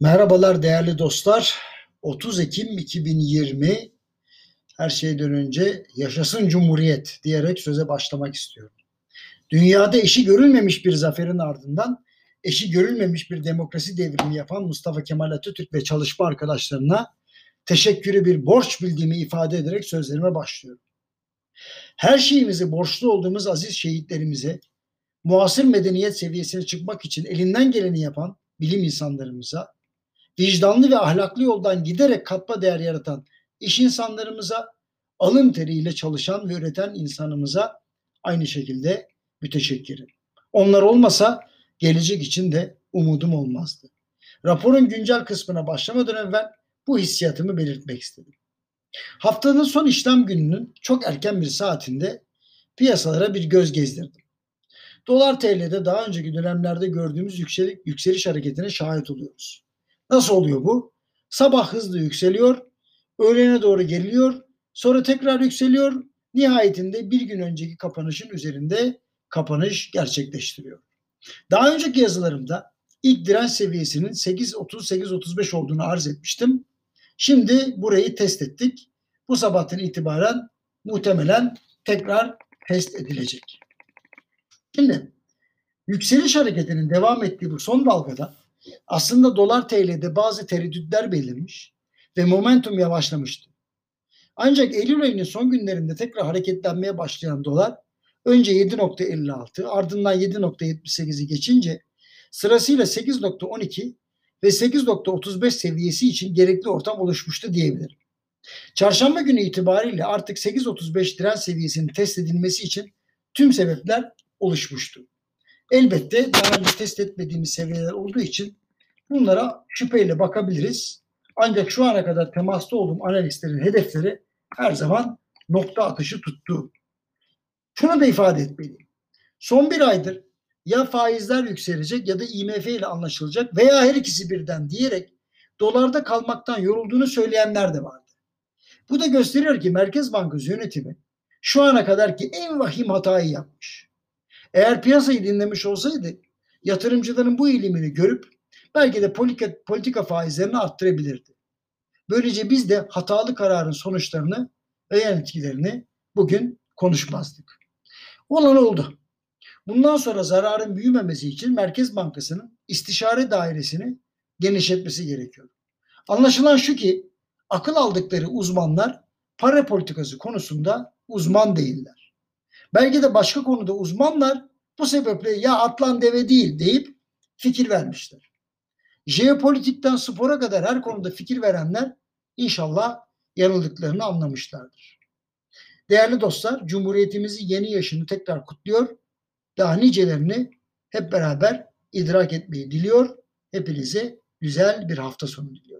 Merhabalar değerli dostlar. 30 Ekim 2020 her şeyden önce yaşasın Cumhuriyet diyerek söze başlamak istiyorum. Dünyada eşi görülmemiş bir zaferin ardından eşi görülmemiş bir demokrasi devrimi yapan Mustafa Kemal Atatürk ve çalışma arkadaşlarına teşekkürü bir borç bildiğimi ifade ederek sözlerime başlıyorum. Her şeyimizi borçlu olduğumuz aziz şehitlerimize, muasır medeniyet seviyesine çıkmak için elinden geleni yapan bilim insanlarımıza, vicdanlı ve ahlaklı yoldan giderek katma değer yaratan iş insanlarımıza, alın teriyle çalışan ve üreten insanımıza aynı şekilde müteşekkirim. Onlar olmasa gelecek için de umudum olmazdı. Raporun güncel kısmına başlamadan evvel bu hissiyatımı belirtmek istedim. Haftanın son işlem gününün çok erken bir saatinde piyasalara bir göz gezdirdim. Dolar TL'de daha önceki dönemlerde gördüğümüz yükseliş, yükseliş hareketine şahit oluyoruz. Nasıl oluyor bu? Sabah hızlı yükseliyor, öğlene doğru geriliyor, sonra tekrar yükseliyor, nihayetinde bir gün önceki kapanışın üzerinde kapanış gerçekleştiriyor. Daha önceki yazılarımda ilk direnç seviyesinin 8.30-8.35 olduğunu arz etmiştim. Şimdi burayı test ettik. Bu sabahtan itibaren muhtemelen tekrar test edilecek. Şimdi yükseliş hareketinin devam ettiği bu son dalgada aslında dolar TL'de bazı tereddütler belirmiş ve momentum yavaşlamıştı. Ancak Eylül ayının son günlerinde tekrar hareketlenmeye başlayan dolar önce 7.56 ardından 7.78'i geçince sırasıyla 8.12 ve 8.35 seviyesi için gerekli ortam oluşmuştu diyebilirim. Çarşamba günü itibariyle artık 8.35 direnç seviyesinin test edilmesi için tüm sebepler oluşmuştu. Elbette daha önce test etmediğimiz seviyeler olduğu için bunlara şüpheyle bakabiliriz. Ancak şu ana kadar temasta olduğum analistlerin hedefleri her zaman nokta atışı tuttu. Şunu da ifade etmeliyim. Son bir aydır ya faizler yükselecek ya da IMF ile anlaşılacak veya her ikisi birden diyerek dolarda kalmaktan yorulduğunu söyleyenler de vardı. Bu da gösteriyor ki Merkez Bankası yönetimi şu ana kadarki en vahim hatayı yapmış. Eğer piyasayı dinlemiş olsaydı yatırımcıların bu eğilimini görüp belki de politika, politika faizlerini arttırabilirdi. Böylece biz de hatalı kararın sonuçlarını ve yan etkilerini bugün konuşmazdık. Olan oldu. Bundan sonra zararın büyümemesi için Merkez Bankası'nın istişare dairesini genişletmesi gerekiyor. Anlaşılan şu ki akıl aldıkları uzmanlar para politikası konusunda uzman değiller. Belki de başka konuda uzmanlar bu sebeple ya atlan deve değil deyip fikir vermişler. Jeopolitikten spora kadar her konuda fikir verenler inşallah yanıldıklarını anlamışlardır. Değerli dostlar, Cumhuriyetimizin yeni yaşını tekrar kutluyor. Daha nicelerini hep beraber idrak etmeyi diliyor. Hepinize güzel bir hafta sonu diliyorum.